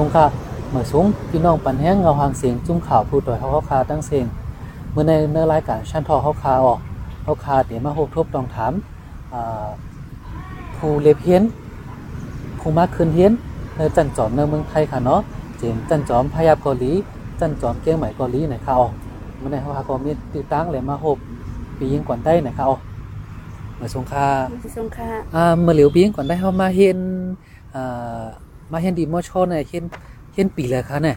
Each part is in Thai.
อสูงค่ะเมื่อสูงพี่น้องปันแห้งเงาหางเสียงจุ้มข่าวผู้ต่อยเฮาเฮาคาตั้งเสียงเมื่อในเนื้อรายการชั้นทอเฮาคาออกเฮาคาเดี๋ยวมาโฮทบต้องถามอ่าผู้เล็บเฮียนผู้มาคืนเฮียนในจันจอมในเมืองไทยค่ะเนาะเจมจันจอมพยาเกาหลีจันจอมเกียงใหม่เกาหลีไหนค่ะออกเมื่อในเฮาคาก็มีติดตั้งเลยมาโฮบปียิงก่อนได้ไหนค่ะออกเมื่อสงค่าสงค่ะอ่าเมื่อเหลียวปีก่อนได้เขามาเห็นอ่า มาเห็นดีมอชอเนี่ยเห็นเห็นปีแล้วค่ะเนี่ย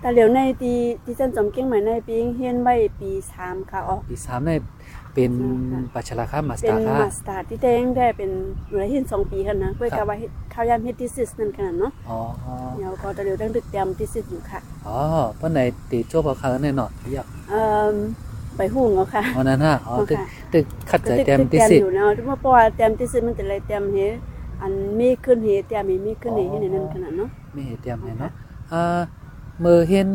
แต่เหลียวในตีที่จันจอมเก้งใหม่ในปีเฮียนไว้ปีสามค่ะอ๋อปีสามเนี่ยเป็นค่ะปัชราค่ามาสเป็ตานร์ค่ะมาสตาร์ที่แตงได้เป็นอยู่ในเฮียนสองปีค่ะนะเพื่อครักาบว่าข้าวยามเฮ็ดทิซิสนั่นขนาดเนาะอ๋อเดี๋ยวก็แต่เหลียวตั้งตึกเตรียมทิซิสอยู่ค่ะอ๋อเมื่อไหนตีโจ้บอค่ะแน่นอนอยากเอ่อไปหุ่งเอาค่ะวันนั้นฮะอ๋อเอาตึกค่ะตึกขัดใจตึกเต็มตึกที่เตรียมสิอยู่เนาะเพราะว่าเตรียมทิซิสมันจะเลยเตรียมเฮ อันมีขึ้นเฮเตรียมมีมีขึ้นเฮที่ในนั้นขนาดเนาะไม่เห็นเตรียมเลยเนาะอ่าเมื่อเห็น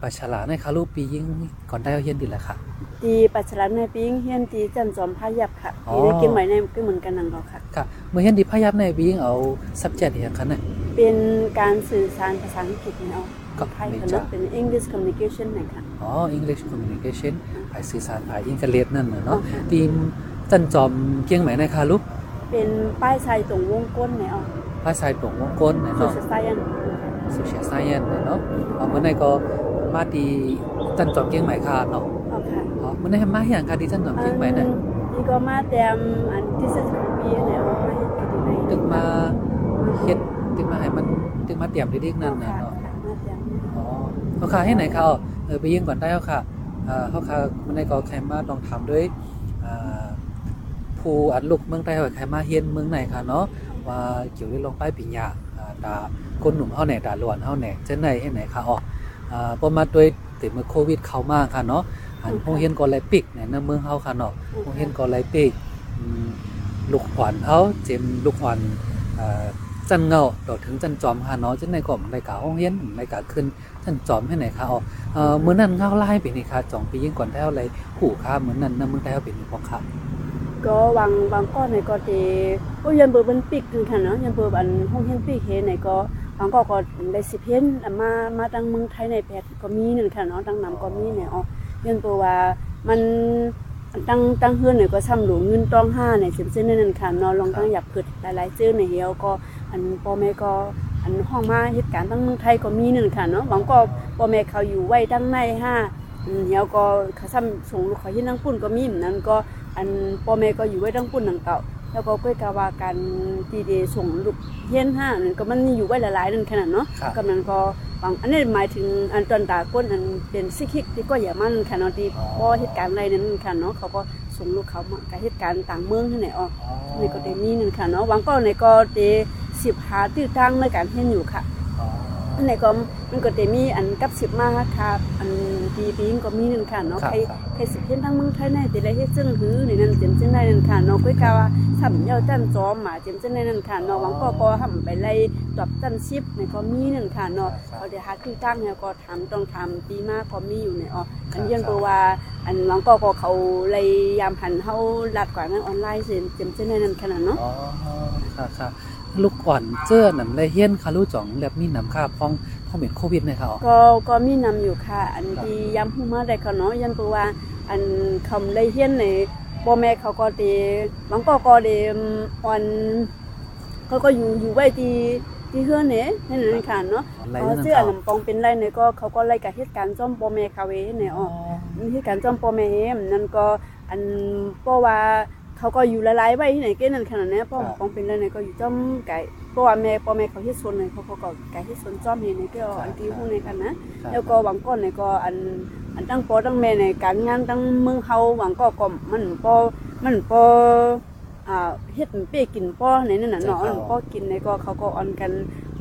ปัชราในคารูปียิ่งก่อนได้เขาเห็นดีแล้วค่ะตีปัจฉลันในปีเฮียนตีจันจอมพายับค่ะอ๋อตีได้เก้งใหม่ในก็เหมือนกันนั่นก็ค่ะค่ะเมื่อเห็นดีพยับในปียิ่งเอา subject อย่างคันเนี่ยเป็นการสื่อสารภาษาอังกฤษเนาะก็ไทยไม่กันจ้ะเนาะเป็น English communication นะคะอ๋อ English communication ภายสื่อสารภายอังกฤษนั่นน่ะอ๋อเนาะค่ะทีมจันจอมเกียงไหมในคาลูก เป็นป้ายชายตรงวงก้นเนี่ยอ๋อภาษาตรงวงกลนะโซเนาะเชียลไซเอน social science น่ะเนาะเอาเมื่อในก็มาดีจันจอมเกียงไหมคาเนาะอ๋อค่ะอ๋อเมื่อในมาอย่างคาดีจันจอมเกียงไหมน่ะนี่ก็มาเตรียมอันที่สิบปีเนี่ยอ๋อมาเฮ็ดกันในตึกมาเฮ็ดตึกมาให้มันตึกมาเตรียมดีๆนั่นน่ะค่ะเนาะมาเตรียมอ๋อเขาคาให้ไหนเขาเออไปยิงก่อนได้เขาค่ะอ่าเขาคาเมื่อในก็ใครมาลองทำด้วยอ่า ผู้อัดลูกเมืองใต้เขาใครมาเฮียนเมืองไหนค่ะเนาะว่าเกี่ยวกับลงไปปีญาอ่าตาคนหนุ่มเฮาแหน่ตาล้วนเฮาแหน่จังได๋ให้ไหนค่ะอ๋ออ่าบ่มาด้วยติดมือโควิดเข้ามาค่ะเนาะอันโรงเรียนก็เลยปิกในเมืองเฮาค่ะเนาะโรงเรียนก็เลยปิกอืมลูกอ่อนเฮาเจมลูกอ่อนอ่าจันเงาดอกถึงจันจอมค่ะเนาะจังได๋ก็มันได้กะโรงเรียนได้กะขึ้นจันจอมให้ไหนค่ะอ๋อเอ่อมื้อนั้นเงาลายไปนี่ค่ะจองปียิ่งก่อนแล้วเลยหูค่ะมื้อนั้นนำเมืองไทยเฮาเป็นนี่บ่ค่ะ ก็วางวางก้อนในก็เตโอ้ยันเบอร์บันปิกคือค่ะเนาะยันเบอร์อันห้องเฮียนปิกเฮในก็บางก็ก็ได้สิเพียนมามาตั้งเมืองไทยในแพทย์ก็มีนั่นค่ะเนาะตั้งนำก็มีเนี่ยอ๋อยันเบอร์ว่ามันตั้งตั้งเฮือนเนี่ยก็ซ้ำหลวงเงินต้องห้าในเส้นๆนั่นค่ะเนาะลองตั้งอยากเกิดหลายๆเจ้อในเฮียวก็อันพ่อแม่ก็อันห้องมาเหตุการณ์ตั้งเมืองไทยก็มีนั่นค่ะเนาะบางก็พ่อแม่เขาอยู่ไว้ตั้งในห้าอืมเฮียวก็เขาซ้ำส่งลูกเขาที่นั่งปุ่นก็มีเหมือนนั้นก็ อันพ่อแม่ก็อยู่ไว้ทั้งปุ่นหนังเก่า แล้วก็ก้อยกาว่าการตีเดส่งลูกเฮียนห้านั่นก็มันมีอยู่ไว้หลายๆนั่นขนาดเนาะครับ กำนันก็บางอันนี้หมายถึงอันตอนตาก้นอันเป็นซิกฮิกที่ก็อย่ามันขนาดที่พอเหตุการณ์อะไรนั้นค่ะเนาะเขาก็ส่งลูกเขามากับเหตุการณ์ต่างเมืองที่ไหนออก อ๋อนี่ก็ได้มีนั่นค่ะเนาะบางก็ในก็เดสิบหาตื้อตั้งในการเฮียนอยู่ค่ะ อ๋ออันไหนก็มันก็จะมีอันกับสิบมาค่ะอันปีปีนก็มีนั่นค่ะเนาะครับใครครับใครสิเห็นทั้งเมืองไทยในแต่ละเฮ็ดซึ่งหือในนั้นเต็มซึ่งได้นั่นค่ะเนาะก้อยกาว่าสัมเยาจันจอมหมาเต็มซึ่งได้นั่นค่ะเนาะหวังก็ก็ทำไปไล่ตอบจันชิปในก็มีนั่นค่ะเนาะเขาได้หาที่ตั้งแล้วก็ทำต้องทำปีมาก็มีอยู่ในอ๋ออันเยี่ยงเพราะว่าอันหวังก็ก็เขาเลยยามหันเฮาลัดกว่างานออนไลน์เต็มซึ่งได้นั่นขนาดเนาะอ๋อค่ะค่ะ ลูกอ่อนเจ้อหนำเลยเฮียนคารูจ่องแบบมีหนำค่าพ้องพ้องเป็นโควิดเนี่ยค่ะอ๋อก็ก็มีนำอยู่ค่ะ อันที่ย้ำผู้มาได้เขาเนาะยันตัวว่าอันคำเลยเฮียนในพ่อแม่เขาก็ดีบางก็ก็ดีอ่อนเขาก็อยู่อยู่ไว้ที่ที่เฮือนเนี่ยนั่นนั่นค่ะเนาะอะไรเอานั่นเสื้อค่ะลำปองเป็นไรเนี่ยก็เขาก็ไล่กับเหตุการณ์จ้อมพ่อแม่เขาเองเนี่ยอ๋อเหตุการณ์จ้อมพ่อแม่เองนั่นก็อันเพราะว่า เขาก็อยู่ละลายไว้ที่ไหนเก้นั่นขนาดนี้พ่อปองเป็นไรเนี่ยก็อยู่จ้อมไก่เพราะว่าแม่พ่อแม่เขาเฮ็ดสวนเนี่ยเขาก็ก็ไก่เฮ็ดสวนจ้อมเห็นเนี่ยก็อันที่หู้ในกันนะแล้วก็หวังก้อนในก็อันอันตั้งปอตั้งแม่ในการงานตั้งเมืองเฮาหวังก็ก็มันปอมันปออ่าเฮ็ดเป้กินปอในนั่นน่ะเนาะอันปอกินในก็เขาก็ออนกัน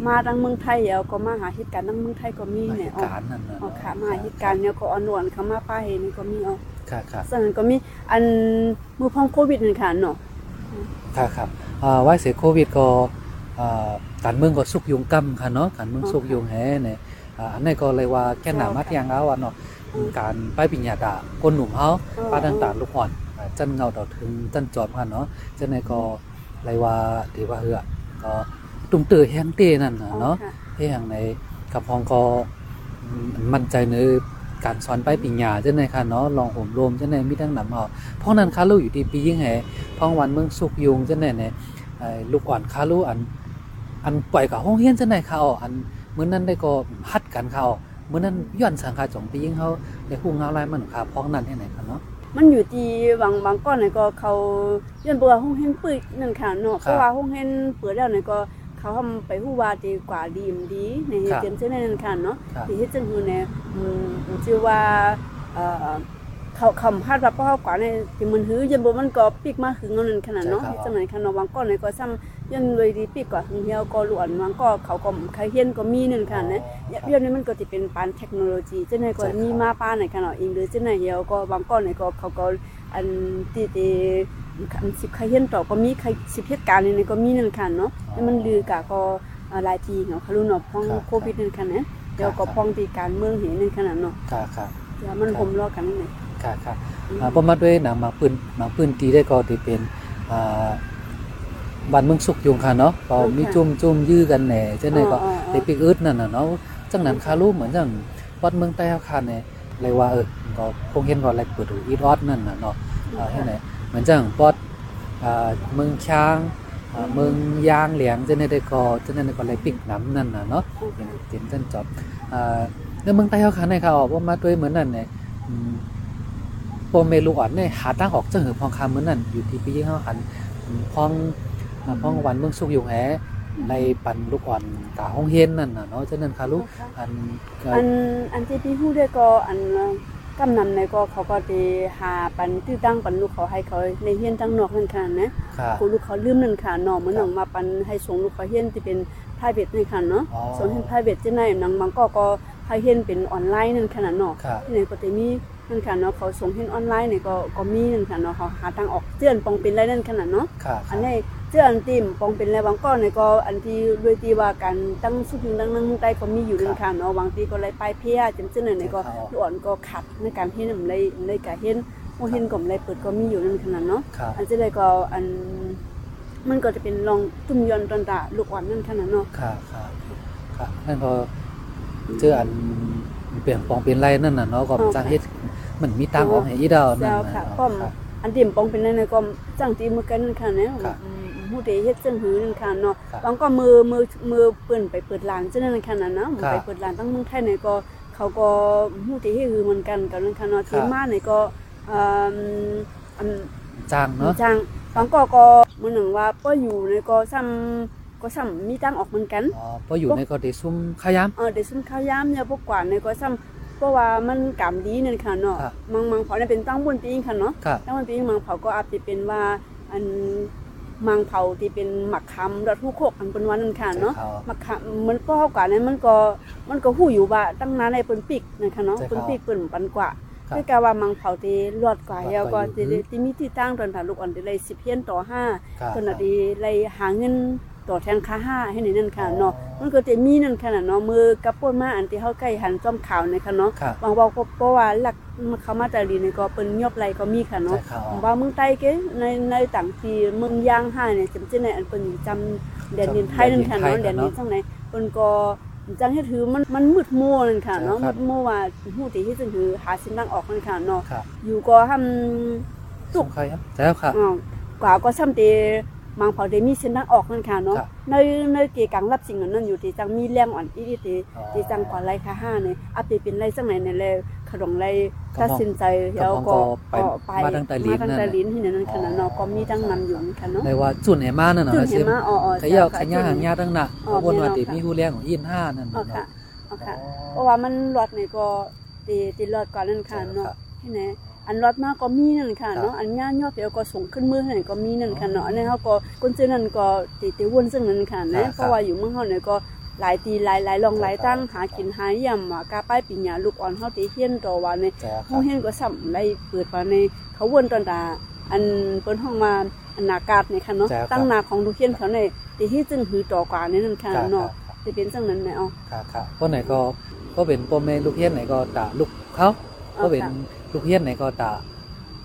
มาตั้งเมืองไทยแล้วก็มาหาเหตุการณ์ตั้งเมืองไทยก็มีเหเนี่ยตุอ๋อการณ์นั่นนะอ๋อค่ะมาหาเหตุการณ์เนี่ยก็ออนนวนเขามาป้าเห็นนี่ก็มีอ๋อค่ะค่ะส่วนนั้นก็มีอันมือพองโควิดนั่นค่ะเนาะค่ะครับอ่าว่าเสียโควิดก็อ่าการเมืองก็สุกยุงกำค่ะเนาะการเมืองสุกยุงแฮเนี่ยอ่าอันนี้ก็เลยว่าแค่หนามัดยางเอาอะเนาะการไปปิญญาดาคนหนุ่มเฮาป้าต่างๆลูกอ่อนอ่าจันเงาดอกถึงจันจอบกันเนาะจันในก็ไรว่าถือว่าเหือก็ ตุ่มเตือแห้งเต้นั่นน่ะเนาะค่ะเฮ็ดหยังในกับพองก็อืมมั่นใจในการสอนไปปัญญาจังได๋ค่ะเนาะลองห่มรวมจังได๋มีทั้งนำเอาเพราะนั้นคาลูอยู่ที่ปียิ่งแหพองวันเมืองสุกยุงจังได๋เนี่ยไอ้ลูกอ่อนคาลูอัน อันปล่อยกับห้องเฮียนจังได๋ค่ะเอาอันมื้อนั้นได้ก็ฮัดกันค่ะเอามื้อนั้นย้อนสังฆาจงปียิ่งเฮาได้ฮู้งาวลายมันค่ะพ้องนั้นที่ไหนค่ะเนาะมันอยู่ที่บางบางก้อนเนี่ยก็เขาย้อนเบื่อห้องเห็นปืดนั่นค่ะเนาะครับเพราะว่าห้องเห็นเปิดแล้วเนี่ยก็ เขาทำไปฮู้ว่าดีกว่าดีมดีในเหครัตุบเจนเช่นนั้นค่ะเนาะครับที่เฮ็ดจังฮู้เนี่ยอืมชื่อว่าเอ่อเขาคำพาดว่าเพราะเขากว่าเนี่ยที่มันหือยันบ่มันก็ปิกมาหึงเอานั่นขนาดเนาะใช่ครับเฮ็ดจังไหนค่ะเนาะบางก้อนเนี่ยก็ซ้ำยันเลยดีปิกกว่าหึงเหี่ยวก็หลวนบางก็เขาก็ใครเฮียนก็มีนั่นค่ะนะเรื่องนี้มันก็จะเป็นปานเทคโนโลยีเจ้าไหนก็ใช่ครับมีมาป้าไหนขนาดอิงหรือเจ้าไหนเดียวก็บางก้อนไหนก็เขาก็อันตีตีอัน สิบใครเห็นต่อก็มีใครสิบเหตุการณ์นี่ก็มีนั่นค่ะเนาะแล้วมันลือกะก็หลายทีเนาะเขารู้เนาะพ้องโควิดนั่นค่ะนะเดี๋ยวก็พ้องตีการเมืองเห็นนั่นขนาดเนาะค่ะค่ะเดี๋ยวมันห่มรอกันนั่นแหละค่ะค่ะอ่าบ่มาด้วยหนังหมากปืนหมากปืนตีได้ก็ที่เป็นอ่าบ้านเมืองสุกยุงค่ะเนาะก็มีจุ่มจุ่มยื้อกันแหน่จังได๋ก็ไปปิกอึดนั่นน่ะเนาะจังนั้นคารู้เหมือนจังวัดเมืองใต้อาคารเนี่ยเลยว่าเออก็คงเห็นว่าอะไรเปิดดูอีทอดนั่นน่ะเนาะเอ่อให้ไหน เหมือนจังปอดเมืองช้างเมืองยางเหลียงจังได๋ได้ก็จังนั้นก็เลยปิกน้ำนั่นน่ะเนาะเป็นเต็มจันจอบอ่าในเมืองใต้อาคารเนี่ยเขาออกว่ามาด้วยเหมือนนั่นเนี่ยโปรเมลูอ่อนเนี่ยหาทางออกจังหือพองคำเหมือนนั่นอยู่ที่ปีเฮาหันพองพองวันเมืองสุกอยู่แหในปันลูกอ่อนกาห้องเฮียนนั่นน่ะเนาะฉะนั้นค่ะลูกอันอันอันที่พี่ฮู้ด้วยก็อัน กำนำในก็เขาก็ไปหาปันตื้อตั้งปันลูกเขาให้เขาในเฮียนตั้งนอกนั่นค่ะนะค่ะกูลูกเขาลืมนั่นค่ะเนาะเหมือนหนังมาปันให้ส่งลูกเขาเฮียนที่เป็น private นี่ค่ะเนาะอ๋อส่วนที่ private จะไหนหนังบางก็ก็ให้เฮียนเป็นออนไลน์นั่นขนาดเนาะค่ะที่ไหนก็จะมีนั่นค่ะเนาะเขาส่งเฮียนออนไลน์นี่ก็ก็มีนั่นค่ะเนาะเขาหาทางออกเตือนปองเป็นไรนั่นขนาดเนาะค่ะอันนี้ เตือนติมปองเป็นไรบางก็นี่ก็อันที่ด้วยที่ว่าการตั้งสุขตั้งนั่งใต้ก็มีอยู่นั่นค่ะเนาะบางทีก็เลยไปเพียจำเจนนี่ก็ลูกอ่อนก็ขัดในการเฮียนนำเลยในการเฮียนโมเฮียนก็เลยเปิดก็มีอยู่นั่นขนาดเนาะค่ะอันจะได้ก็อันมันก็จะเป็นลองตุ่มยอนตอนตาลูกอ่อนนั่นขนาดเนาะค่ะค่ะค่ะนั่นพอเจออันเปลี่ยนปองเป็นไรนั่นน่ะเนาะก็จังเฮ็ดมันมีตังออกให้อีดาวนั่นเจ้าน่ะค่ะเนาะก็ค่ะอันเดียมปองเป็นนั่นก็จังตีมือกันนั่นค่ะเนาะครับอืมฮู้เดเฮ็ดจังหือนั่นค่ะเนาะครับบางก็มือมือมือเปิ้นไปเปิดร้านจังนั่นค่ะนั่นเนาะครับไปเปิดร้านตั้งเมืองไทยนี่ก็เขาก็ฮู้เดเฮ็ดคือเหมือนกันกับนั่นค่ะเนาะที่มานี่ก็อ่าอันจ้างเนาะจังบางก็ก็มื้อหนึงว่าป้ออยู่นี่ก็ซ้ำก็ซ้ำมีตังออกเหมือนกันอ๋อพออยู่ในก็ได้ซุ่มขายามเออเดี๋ยวซุ่มข้าวยามเนี่ยพวกกว่าเนี่ยก็ซ้ำเพราะว่ามันกำดีนั่นค่ะเนาะครับมังมังเผาเนี่ยเป็นตั้งบุญปีงค่ะเนาะค่ะตั้งบุญปีงมังเผาก็อาจจะเป็นว่าอัน มังเผาที่เป็นหมักคำระทุกโคกอันเป็นวันนั่นค่ะเนาะใช่ครับหมักคำมันก็เท่ากันนั้นมันก็มันก็หู้อยู่ว่าตั้งนานในเปิ้นปิกนะคะเนาะใช่ครับเปิ้นปิกเปิ้นปันกว่าครับคือกะว่ามังเผาที่รอดกว่ารอดกว่าแล้วก็อยู่ที่ที่มีที่ตั้งตอนถ่าลูกอ่อนที่เลย10เพียนต่อห้าค่ะตอนนั้นดีเลยหาเงิน ต่อแทนค่าห้าให้ในนั่นค่ะเนาะอ๋อมันก็จะมีนั่นค่ะเนาะมือกับป่นมาอันที่เฮาใกล้หันจ้อมขาวในค่ะเนาะค่ะบางว่าก็เพราะว่าหลักเขามาจากดีนี่ก็เปิ้นยอบไหลก็มีค่ะใช่เนาะครับบางว่าเมืองใต้เกในในต่างที่เมืองย่างห้าเนี่ยจำเจในอันเปิ้นจำแดนดินไทยนั่นค่ะเนาะแดนดินจังไหนเปิ้นก็จังเฮ็ดถือมันมันมืดมัวนั่นค่ะเนาะใช่ครัมืบดมัวว่าฮู้ที่ที่จังคือหาสินทางออกนั่นค่ะเนาะค่ะอยู่ก็ทำสุกขายามแล้วค่ะอ๋อกว่าก็ซ้ำเต มังเผาเดมีเส้นทางออกนั่นค่ะเนาะครับในในเกกังรับสิ่งนั้นอยู่ที่จังมีแรงอ่อนอีอีที่อ๋อที่จังกว่าไรค่ะห้าเนี่ยอาจจะเป็นไรสักไหนในแลขดงไรกระหม่อมตัดสินใจกระหม่แล้วอมก็ก็ไปมาตั้งแต่ลิ้นมาตั้งนั่นแต่น่ะลิ้นที่นั่นค่ะเนาะก็มีตั้งนำอยู่ค่ะเนาะในว่าจุนให้มานั่นน่ะจุดนะเห็นมาอ๋ออ๋อขยาวขจ้ยาค่ะหางยาตั้งน่ะอ๋อวนว่าแม่นติเนาะมีฮู้เลี้ยงของยินห้านั่นอ๋อน่ะค่ะเนาะอ๋อค่ะเพราะว่ามันรอดนี่ก็ตีตีรอดก่อนนั่นค่ะเนาะครับที่ไหน อันรอดมากก็มีนั่นค่ะครับเนาะอันย่ายอดเดียวก็ส่งขึ้นมือให้ก็มีนั่นค่ะเนาะอันนี้เขาก็คนเจอนั่นก็ตีตีวนซึ่งนั่นค่ะครันะบเพราะว่าอยู่เมืองเฮาเนี่ยก็หลายตีหลายหลายลองหลายตั้งหากินหาย่ำว่ากาป้ายปิญญาลูกอ่อนเฮาตีเฮียนต่อว่าในจ้าคเฮารับเฮียนก็ซ้ำได้เปิดว่าในเขาวนตอนตาอันเปิ้นห้องมาอันนากาศนี่ค่ะเนาะจ้ะครับตั้งนาของลูกเฮียนเขาในตีที่จึงหือต่อกว่านี่นั่นค่ะครับเนาะจะเป็นจังนั้นแหมเอาค่ะค่ะเพราะไหนก็ก็เป็นพ่อแม่ลูกเฮียนไหนก็ตาลูกเขาก็เป็น ลูกเฮียนไหนก็ตา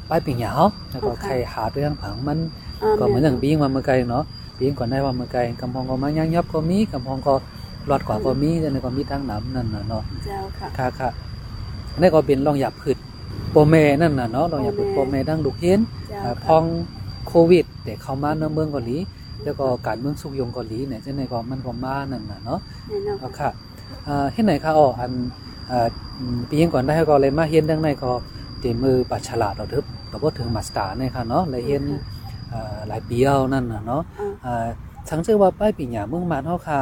ไปปิ่งเหยาแล้วก็ใครหาด้วยทางผังมันก็เหมือนอย่างปีงมาเมื่อไกลเนาะปีงก่อนได้ว่าเมื่อไกลกำพองก็มาย่างยับก็มีกำพองก็รอดกว่าก็มีจังได๋ก็มีทางน้ำนั่นน่ะเนาะเจ้าค่ะค่ะค่ะนี่ก็เป็นรองหยับพืชโปรเมนั่นน่ะเนาะรองหยับพืชโปรเมดังลูกเห็นเจ้าอ่าพค่ะองโควิดแต่เข้ามาในเมืองเกาหลีแล้วก็การเมืองสุกยงเกาหลีเนี่ยจังได๋ก็มันก็มานั่นน่ะเนาะแน่นอนเอาค่ะอ่าเฮ็ดไหนคะอ๋ออันอ่าอืมปีก่อนได้ก็เลยมาเฮียนดังในก็ เตมือปัฉลาดเราทึบเราบ่ถึงมาสตาร์เนี่ยค่ะเนาะเลยเฮียนอ่าหลายปีเอานั่นน่ะเนาะอ่าอ่าทั้งชื่อว่าป้ายปีหยาเมืองมานเฮาค่ะ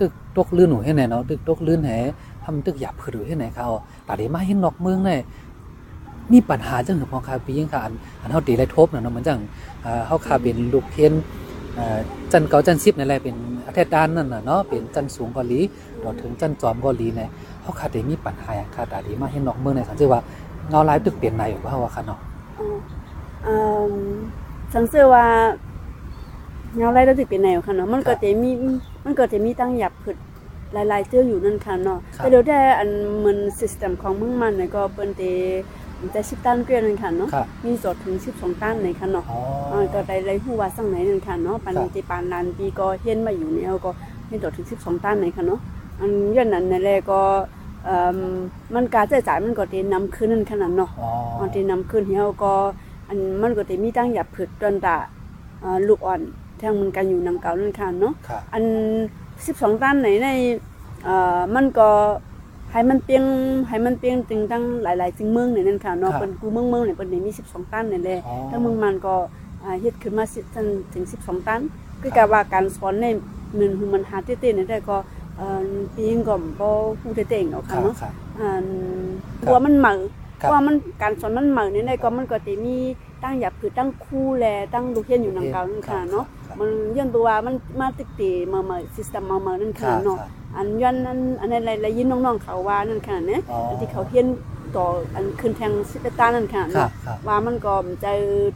ตึกตกลื่นหนูให้ไหนเนาะตึกตกลื่นแหทำตึกหยาบผือให้ไหนค่ะอ๋อตาได้มาเห็นนอกเมืองเนี่ยมีปัญหาจังหือพอค่ะปียังค่ะอันอันเฮาตีไรทบน่ะเนาะเหมือนจังอ่าเฮาค่ะเป็นลูกเฮียนอ่าจันเก่าจัน10นั่นแหละเป็นอาเทศด้านนั่นน่ะเนาะเป็นจันสูงเกาหลีเราถึงจันจอมเกาหลีเนี่ยเขาขาดได้มีปัญหาอย่างขาดดีมาเห็นนอกเมืองในสันติว่าเงาลายตึกเปลี่ยนในว่า ว่าค่ะเนาะอ๋ออืมสังเสือว่าเงาไรแล้วสิเป็นแนวค่ะเนาะมันก็จะมีมันก็จะมีตั้งหยับผึดหลายๆเจ้าอยู่นั่นค่ะเนาะแต่เดี๋ยวแต่อันเหมือนซิสเต็มของเมืองมันเนี่ยก็เปิ้นเตแต่10ตันเกวียนนั่นค่ะเนาะค่ะมีจดถึง12ตันเลยค่ะเนาะอ๋ออ่าก็ได้ไรฮู้ว่าสังไหนนั่นค่ะเนาะปันครับติปานนานปีก็เฮียนมาอยู่เนี่ยก็มีจดถึง12ตันเลยค่ะเนาะอันย้อนนั้นนั่นแหละก็เอ่อ มันการใช้จ่ายมันก็ได้นำคืนนั่นขนาดเนาะอ๋อมันที่นำขึ้นเฮาก็อันมันก็จะมีตั้งหยับผึดตอนตาอ่าลูกอ่อนทางมันกันอยู่นำเก่านั่นค่ะเนาะค่ะอัน12ตันไหนในเอ่อมันก็ให้มันเปียงให้มันเปียงตึงตั้งหลายๆจึงเมืองเนี่ยนั่นค่ะเนาะครับเปิ้นกูเมืองเมืองเนี่ยเปิ้นได้มี 12 ตันนี่แหละอ๋อถ้าเมืองมันก็อ่าเฮ็ดขึ้นมา10ตันถึง 12 ตัน คือกับว่าการสอนในมันหูมันหาเต้ๆเนี่ยได้ก็เอ่อ ปีงก็บ่ฮู้เต้ๆเอาคค่ะรับเนาะครับอ่าครับตัวมันเหมาเพครับราะว่ามันการสอนมันเหมาเนี่ยได้ก็มันก็จะมีตั้งหยับคือตั้งคู่แลตั้งลูกเฮียนอยู่นำเก่านั่นค่ะเนาะครับมันย้อนตัวว่ามันมาติดตีมามาซิสเต็มมามานั่นครัค่ะบเนาะครับอันย้อนอันอันนั้นอะไรยินน้องๆเขาว่านั่นค่ะเนี่ยอ๋ออันที่เขาเฮียนต่ออันขึ้นแทงสิบตานั่นค่ะครัเนาะบครับว่ามันก็ใจ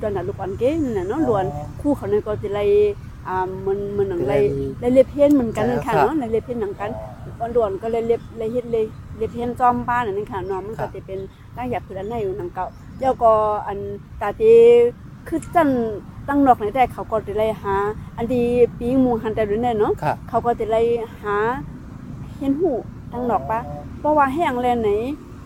ตอนนั้นลูกอันเก้นั่นน่ะเนาะอ๋อล้วนคู่เขาเนี่ยก็จะไล่ อ่ามันมันหนังเป็นไล่ไล่ไล่เล็บเพี้ยนเหมือนกันนั่นค่ะครับเนาะไล่เล็บเพี้ยนหนังกันวันด่วนก็เลยเล็บเลยเฮ็ดเลยเล็บเพียนจอมบ้านอันนั้นค่ะเนาะมันครัก็บจะเป็นตั้งหยับคืออันไหนอยู่หนังเก่าเจ้าก็อันตาตีคือจันตั้งนอกในแต่เขาก็จะเลยหา อันที่ปีหมูหันแต่ด้วยเนี่ยเนาะค่ะเขาก็จะเลยหาเห็นหูตั้งนอกปะเพราะว่าแห้งแลนไหน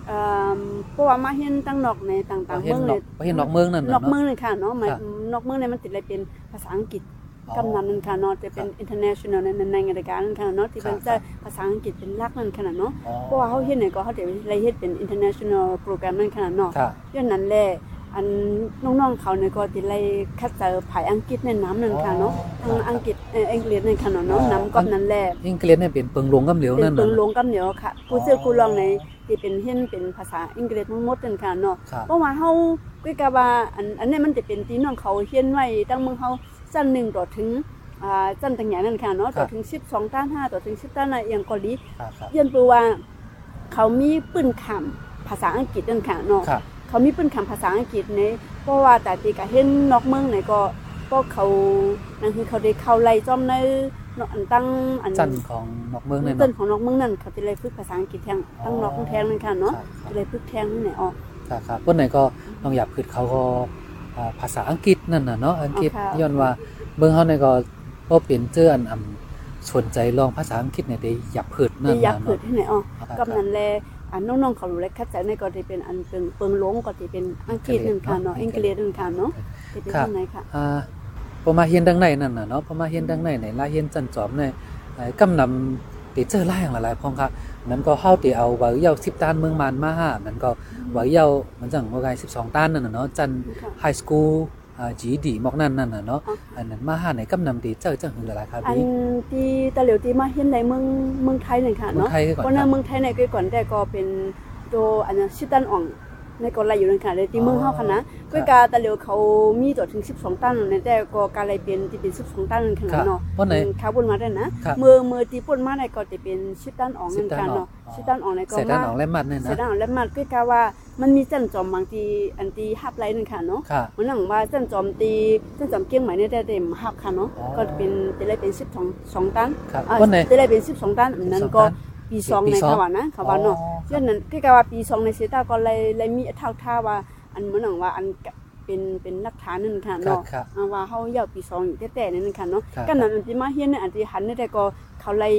เอ่อเพราะว่ามาเห็นตั้งนอกในต่างๆเห็นเมืองนเลอกยเห็นนอกเมืองนั่นนน่ะอกเมืองเนาะเลยค่ะเนาะหมายครับนอกเมืองเนี่ยมันติดเลยเป็นภาษาอังกฤษอ๋อ กำนันนั่นค่ะเนาะจะเป็น international ในในงานรายการนั่นค่ะเนาะที่ครัเป็บนจะภาษาอังกฤษเป็นหลักนั่นขนาดเนาะอ๋อเพราะว่าเขาเฮ็ดเนี่ยก็เขาจะเลยเฮ็ดเป็น international program นั่นขนาดเนาะค่ะย้อนนั้นแหละอันน้องๆเขาเนี่ยก็สิไล่คัดเจอภายอังกฤษในน้ำนั่นค่ะเนาะอ๋อทางอังกฤษเอ่ออังกฤษนั่นค่ะเนาะอ๋อน้ำกับนั้นแหละอังกฤษเนี่ยเป็นเปิงหลวงกำเหลียวเป็นั่นนเปิน่ะงลงกับเหนียวค่ะผู้เสื้อผู้รองในที่เป็นเฮ็ดเป็นภาษาอังกฤษทั้งหมดนั่นค่ะเนาะครับเพราะว่าเฮาก็กะว่าอันอันนี้มันจะเป็นที่น้องเขาเขียนไว้ตั้งเมืองเฮา จันหนึ่งต่อถึงอ่าจันต่างอย่างนั่นค่ะเนาะต่อถึง12ต้าน5ต่อถึง10ต้านอะไรอย่างเกาหลีครับครับเรียนปูว่าเขามีปืนคำภาษาอังกฤษนั่นค่ะเนาะครับเขามีปืนคำภาษาอังกฤษในเพราะว่าแต่ตีก็เห็นนอกเมืองไหนก็ก็เขานั่นคือเขาได้เข้าไล่จอมในเนาะอันตั้งอันจันของนอกเมืองเนี่ยต้นเนาะของนอกเมืองนั่นเขาจะเลยฝึกภาษาอังกฤษแทงตั้งนอกแทงนั่นค่ะเนาะครับครับจะเลยฝึกแทงนี่ไหนออกครับครับคนไหนก็ลองอยากพืชเขาก็อ่า ภาษาอังกฤษนั่นน่ะเนาะอังกฤษอ๋อค่ะย้อนว่าเมืองเฮาเนี่ยก็บ่เป็นเจออันอำสนใจลองภาษาอังกฤษเนี่ยได้อยากพืชนั่นที่อยากน่ะเกิดเนาะที่ไหนออกครับกับนั้นแลอันน้องๆเขารู้แล้วคัดใจในก็จะเป็นอันเปิงเปิงหลงก็จะเป็นอังกฤษนั่นค่ะเนาะอังกฤษนั่นค่ะเนาะจะเป็นที่ไหนค่ะอ่าพอมาเฮียนดังในนั่นน่ะเนาะพอมาเฮียนดังในในลายเฮียนจันจอมในไอ้กำนำ ติเจอลายอย่างหลายๆพองค่ะนั้นก็เฮาติเอาไว้เยา10ต้านเมืองมานมาหานั้นก็ไว้เยาเหมือนจังว่าไง12ต้านนั่นน่ะเนาะจันค่ะไฮสคูลอ่า GD มอกนั่นนั่นน่ะเนาะอันนั้นมาหาในกำนำติเจอจังหือหลายๆครับอันพี่ที่ตะเหลียวที่มาเห็นในเมืองเมืองไทยนั่นค่ะเมืองเนาะไทยก่อนเพราะคในรับเมืองไทยในก็ก่อนแต่ก็เป็นตัวอันนั้นชิตันอ่อง ในก็ไล่อยู่นั่นค่ะในที่เมืองเฮาค่ะนะก็กาตะเหลียวเขามีตัวถึง 12 ตันในแต่ก็การไล่เป็นที่เป็น12ตันนั่นครัค่ะบเนาะเพราะไหนอืมเขาบุญมาได้นะครับเมื่อเมื่อที่ปุ่นมาในก็จะเป็นชิตันอ่องนั่นค่ะเนาะชิชิตัตันนอ่อ่อองงในก็เสร็จด้านมาหนองและมัดเนี่ยเสร็จนะแล้วแล้วมันก็กะว่ามันมีจันจอมบางทีอันที่ฮับไลน์นั่นค่ะเนาะค่ะมันหนังว่าจันจอมตีจันจอมเกี้ยงใหม่เนี่ยได้เต็มฮับค่ะเนาะอ๋อก็เป็นจะได้เป็น12 2ตันครับอ่าวันไหนจะได้เป็น12ตันอันนั้น12ก็ตัน ปีสองปีในสองเขาว่านะเขาว่าเนาะอ๋อครับเรื่องนั้นก็กะว่าปีสองในเซตาก็เลยเลยมีเท่าท่าว่า อันเหมือนหนังว่าอันกะเป็นเป็นหลักฐานนั่นค่ะครับเนาะครับอ่าว่าเฮาเยาปีสองอยู่แต่ๆนั่นค่ะเนาะครับกันนั้นอันที่มาเฮียนเนี่ยอันที่หันเนี่ยแต่ก็เขาเลย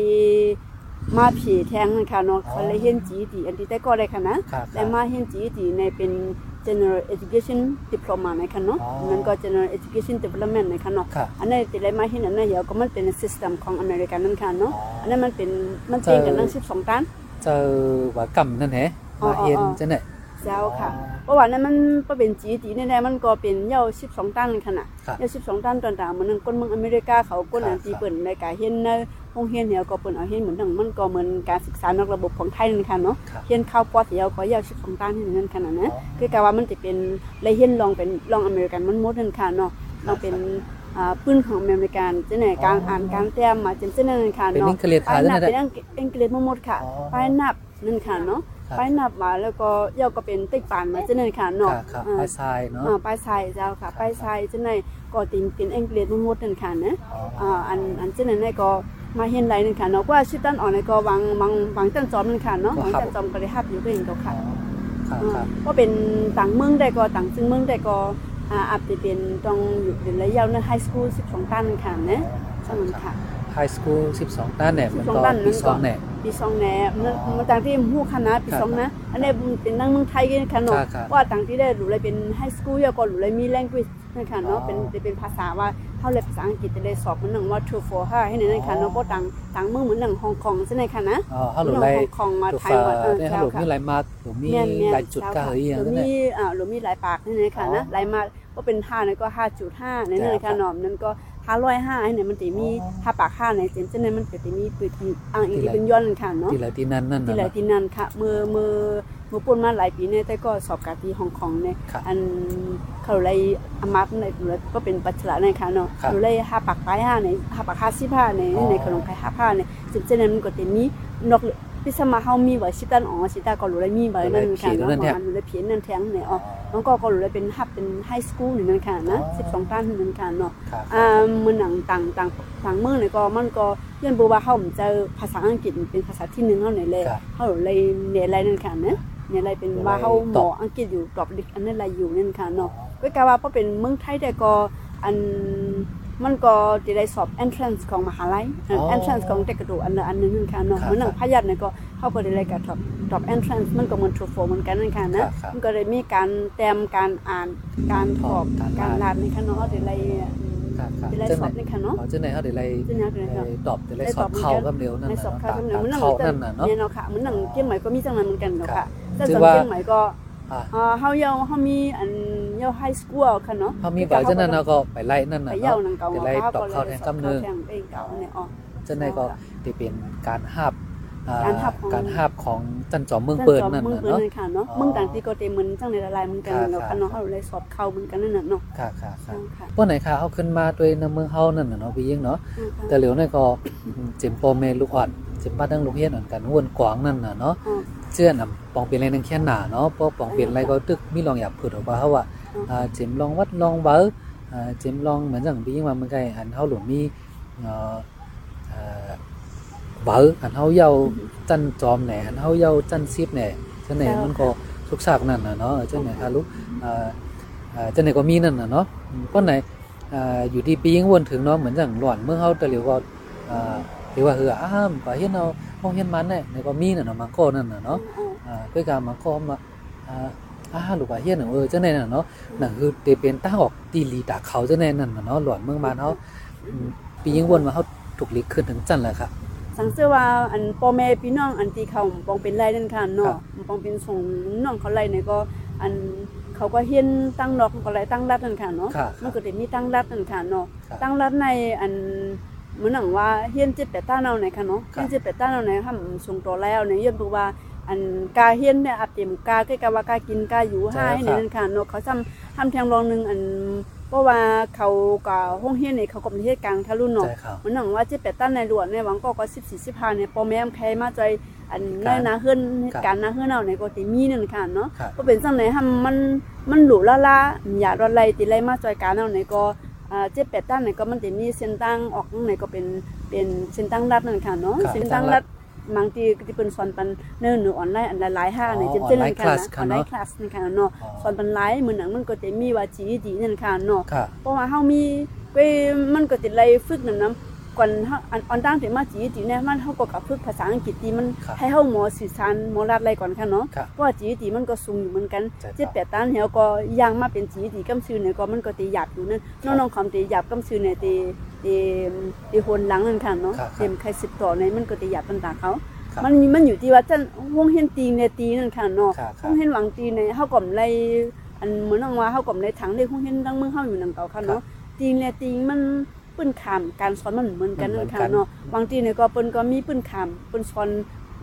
มาผีแทงนั่นค่ะเนาะอ๋อเขาเลยเฮียนจีดีอันที่แต่ก็ได้ค่ะนะครับและมาเฮียนจีดีในเป็น general education diploma นะคะเนาะอ๋อมันก็ general education development นะคะเนาะค่ะอันนั้นที่ได้มาเห็นอันนั้นเดี๋ยวก็มันเป็น system ของอเมริกันนั่นค่ะเนาะอ๋ออั อันนั้นมันเป็นมันเป็นกันตั้ง12ตัน เจอว่ากำนั่นแหละอ๋อมาเฮียนอ๋อ จังได๋เจ้าค่ะอ๋อเพราะว่านั้นมันบ่เป็นจีดีแน่ๆมันก็เป็นเยา12 ตันค่ะน่ะครับเยา12 ตันต่างๆเหมือนนคนเมืองอเมริกาเขาคนอันที่เปิ่นในการเฮ็ดใน โรงเรียนเนี่ยก็เปิ่นเอาเฮ็ดเหมือนดังมันก็เหมือนการศึกษานอกระบบของไทยนั่นค่ะเนาะครับเฮียนเข้าปอเสียวก็เยา12ตันนั่นขนาดนะอ๋อคือกะว่ามันจะเป็นเลยเฮียนลองเป็นลองอเมริกันมันหมดนั่นค่ะเนาะลองเป็นอ่าปืนของอเมริกันจังไหนการอ่านการแต้มมาจังซี่นั่นค่ะเป็นเนาะอังกฤษป้าขายยจังนับได๋เป็นอังกฤษอังกฤษมาหมดค่ะอ๋อป้ายนับนั่นค่ะเนาะครับป้ายนับมาแล้วก็เยาก็เป็นติ๊กปานมาจังนั้นค่ะเนาะค่ะครับอ่าไปทรายเนาะอ่าป้ายทรายเจ้าค่ะป้ายทรายจังไหนก็ติงเป็นอังกฤษมาหมดนั่นค่ะนะอ๋ออ่าอันอันจังนั้นก็ มาเห็นไรนั่นค่ะเนาะว่าชิดตันออกในก็วางวางวางจันจอมนั่นค่ะเนาะวางจันจอมก็ได้ฮับอยู่ก็เองก็ค่ะครับอ่าครับก็เป็นต่างเมืองได้ก็ต่างซึ่งเมืองได้ก็อ่าอาจจะเป็นต้องอยู่เป็นระยะในไฮสคูล12 ตันค่ะนะใช่มันค่ะไฮสคูล12ด้านแหน่มันก็12ด้านนั้นก็ปีสองแหน่ปีสองแหนมันมันต่างที่หู้คณะปีสองนะ อันนี้เป็นนั่งเมืองไทยกันค่ะเนาะครับครับว่าต่างที่ได้หรือเลยเป็นไฮสคูลยาก็หรือเลยมี language นั่นค่ะเนาะอ๋อเป็นจะเป็นภาษาว่าเฮาเลยภาษาอังกฤษจะได้สอบมันหนึ่งว่า two for 5ให้นั่นค่ะเนาะก็ต่างต่างเมืองเหมือนหนึ่งฮ่องกงใช่ไหมค่ะนะอ๋อเฮาหลุไรฮ่องกงมาดูไทยฟ้าว่าเออได้เฮาเจ้าหลุค่ะมีหลายมากหรือมีแม่นๆหลายจุดก็เฮยอย่างหรือนั้นแหมีละอ่าหรือมีหลายปากนั่นเองค่ะนะอ๋อหลายมากก็เป็น5นั่นก็5.5นั่นเองครัค่ะบเนาะนั่นก็505ให้เนี่ยมันจะมีอ๋อห้าปาก5ในเจนเจนนั้นมันก็จะมีปืนอ่างอีกที่ไหนเป็นย้อนนั่นค่ะเนาะที่ไหนที่นั่นนั่นที่น่ะไหนเนาะที่นั่นค่ะมือมือ มือปุ่นมาหลายปีเนี่ยแต่ก็สอบกาที่ฮ่องกงเนี่ยครับอันเขาเลยอามัดในหรือก็เป็นปัจจุบันในค่ะเนาะครับหรือเลยห้าปากปลายห้าในห้าปากห้าสิบห้าในอ๋อในขนมไข่ห้าผ้าในซึ่งเจนั้นมันก็จะมีนกพิสมาเฮามีไว้สิตันอ๋อสิตาก็รู้เลยมีไว้นั่นค่ะเนาะของมันเลยเพียนนั่นแทงเนี่ยอ๋อน้องก็ก็รู้เลยเป็นฮับเป็นไฮสคูลนี่นั่นค่ะนะสิบสองตันนั่นค่ะเนาะครับอ่ามันหนังต่างต่างต่างเมืองเนี่ยก็มันก็เรียนบ่ว่าเฮาเจอภาษาอังกฤษเป็นภาษาที่หนึ่งเฮาไหนเลยครับเฮาเลยเนี่ยอะไรนั่นค่ะนะ เนี่ยอะไรเป็นว่าเฮาหมออังกฤษอยู่ตอบลิกอันนั้นอะไรอยู่นั่นค่ะเนาะก็กะว่าเพราะเป็นเมืองไทยแต่ก็อันมันก็จะได้สอบ entrance ของมหาลัยอันอ๋อ entrance ของเด็กกระดูกอันละอันนึงนั่นค่ะเนาะครับเหมือนหนังพยัญชนะก็เฮาก็ได้เลยกับตอบตอบ entrance มันก็เหมือน TOEFL เหมือนกันนั่นค่ะนะครับครับมันก็เลยมีการแต้มการอ่านการสอบการการอ่านลานในค่ะเนาะเฮาได้เลยอืมครับครับได้เลยจังสไหนอบในค่ะเนาะอ๋อจังไหนเฮาได้ไรจังไหนเป็นไงครับตอบได้ไรได้สตออบบเข้ากับเร็วนั่นในน่ะสอบเนาะเข้าตามกำเนิดตามมันหนังเข้านั่นน่ะเนาะเนี่ยเนาะค่ะมันหนังเชียงใหม่ก็มีจังนั้นเหมือนกันเนาะครัค่ะบ แต่ถืสอำว่าเชียงใหม่ก็อ่าเอ่อเฮาเยาเฮามีอันเยาไฮสคูลค่ะเนาะเฮามีใบจังนั้นเนาะก็ไปไล่นั่นไปน่ะเยาเนาะนังเก่าไปไล่ตอบเข้าแทนกำเนิดแทงเองเก่าเนี่ยอ๋อจังไหนก็ที่เป็นการหาบอ่การหาบของการหาบของจันจอมเมืองเปิ้นนั่นเมืองน่ะเปิ้นเนาะนั่นค่ะเนาะอ๋อเมืองต่างที่ก็เต็มเหมือนจังในละลายเหมือนกันครับเนาะครัค่ะบเนาะเฮาเลยสอบเข้าเหมือนกันนั่นน่ะเนาะค่ะค่ะค่ะค่ะพวกไหนค่ะเอาขึ้นมาด้วยในเมืองเฮานั่นน่ะเนาะพี่ยิ่งเนาะแต่เหลียวนี่ก็เจิมโปเมลูกอ่อน เจิมบ้านดังลูกเฮียนเหมือนกันวนกวางนั่นน่ะเนาะอ๋อเชื่อนอะปองเป็นอะไรนึงแค่หนาเนาะเพราะปองเป็นอะไรก็ตึกมีลองอยากพูดออกมาเฮาว่าอ๋ออ่อ่าเจิมลองวัดลองเบออ่าเจิมลองเหมือนจังพี่ยิ่งว่ามันก็อันเฮาหลวงมีเอ่อเอ่อเบออันเฮาเยาจันจอมแหน่อันเฮาเยาจันซิบแหน่จังไหนมันก็ทุกฉากนั่นน่ะเนาะจังไหนค่ะลูกอ่าอ่าจังไหนก็มีนั่นน่ะเนาะอืมเพราะไหนอ่าอยู่ที่ปียิ่งวนถึงเนาะเหมือนอย่างหลอนเมื่อเขาแต่เหลียวก็อ่า หรือว่าเฮืออ้ามก็เห็นเอาห้องเห็นมันเนี่ยในก็มีน่ะเนาะมังโก้นั่นน่ะเนาะอ่าด้วยการมังโก้มาอ่าอ้าลูกว่าเฮ็ดน่ะเออจังได๋น่ะเนาะนั่นคือเตเป็นตั้งออกตีลีตาเขาจังได๋นั่นน่ะเนาะหลอนเมืองบ้านเฮาปียิ่งวนมาเฮาถูกลิกขึ้นถึงจันแหละค่ะสังเสือว่าอันพ่อแม่พี่น้องอันที่เขาปองเป็นไรนั่นค่ะเนาะปองเป็นส่งน้องเขาไรเนี่ยก็อันเขาก็เฮียนตั้งดอกก็ไรตั้งรัฐนั่นค่ะเนาะมันก็จะมีตั้งรัฐนั่นค่ะเนาะตั้งรัฐในอัน เหมือนหนังว่าเฮียนจิตแปดต้าเนาไหนค่ะเนาะครัเฮีบยนจิตแปดต้าเนาไหนทำส่งตัวแล้วเนี่ยเฮียนดูว่าอันกาเฮียนเนี่ยอาเต็มกาใกล้กะว่ากากินกาอยู่ให้เนี่ยนั่นค่ะเนาะเขาทำทำแทงรองหนึงอันเพราะว่าเขากับห้องเฮียนเนี่ยเขาก็เป็นเฮ็ดกลางทะลุเนาะใช่ครับมันหนังว่าจิตแปดต้านในหลวงในหวังก็ก็สิบสี่สิบห้าเนี่ยปอแม่มใครมาใจอันครัได้บนาเฮือนครับการนาเฮือนเอาในก็ติมีนั่นค่ะเนาะครับก็เป็นจังไหนทำมันมันหลูละละอย่ารอไล่ติไล่มาจอยการเอาในก็อ่า เจ็ดแปดต้านในก็มันจะมีเส้นตั้งออกในก็เป็นเป็นเส้นตั้งรัดนั่นค่ะเนาะครับเส้นตั้งรัดบางทีก็จะเป็นสอนปันเนื้อหนูออนไลน์อันหลายๆห้าในอ๋อเจนๆนั่นค่ะออนไลน์นะ class ออนไลน์ค่ะคลาสนั่นค่ะเนาะอ๋อสอนปันไลฟ์เหมือนหนังมันก็จะมีว่าจีดีนั่นค่ะเนาะค่ะเพราะว่าเฮามีไปมันก็ติดไล่ฝึกนำนำ ก่อนเฮาอันออนตั้งแต่มาจีจีเนี่ยมันเฮาก็กับฝึกภาษาอังกฤษที่มันครับให้เฮาหมอสื่อสารหมอรัดอะไรก่อนค่ะเนาะครับเพราะว่าจีจีมันก็สูงอยู่เหมือนกันใช่ครับเจ็ดแปดตันเฮาก็ย่างมาเป็นจีจีกำซื่อเนี่ยก็มันก็ตีหยาบอยู่นั่นครับน้องๆคำตีหยาบกำซื่อเนี่ยตีตีตีโหนหลังนั่นค่ะเนาะครับเต็มใครสิบต่อในมันก็ตีหยาบต่างๆเขาครับมันมันอยู่ที่ว่าจันวงเห็นตีเนี่ยตีนั่นค่ะเนาะครับครัห้อบงเห็นหวังตีในเฮาก็มไล่อันเหมือนว่าเฮาก็มไล่ถังในห้องเห็นดังเมืองเฮาอยู่นังเก่าค่ะเนาะตีนและตีมัน ปื้นขามการสอนมันเหมือนกันนั่นค่ะเนาะบางทีเนี่ยก็เปิ้นก็มีปื้นขามเปิ้นสอน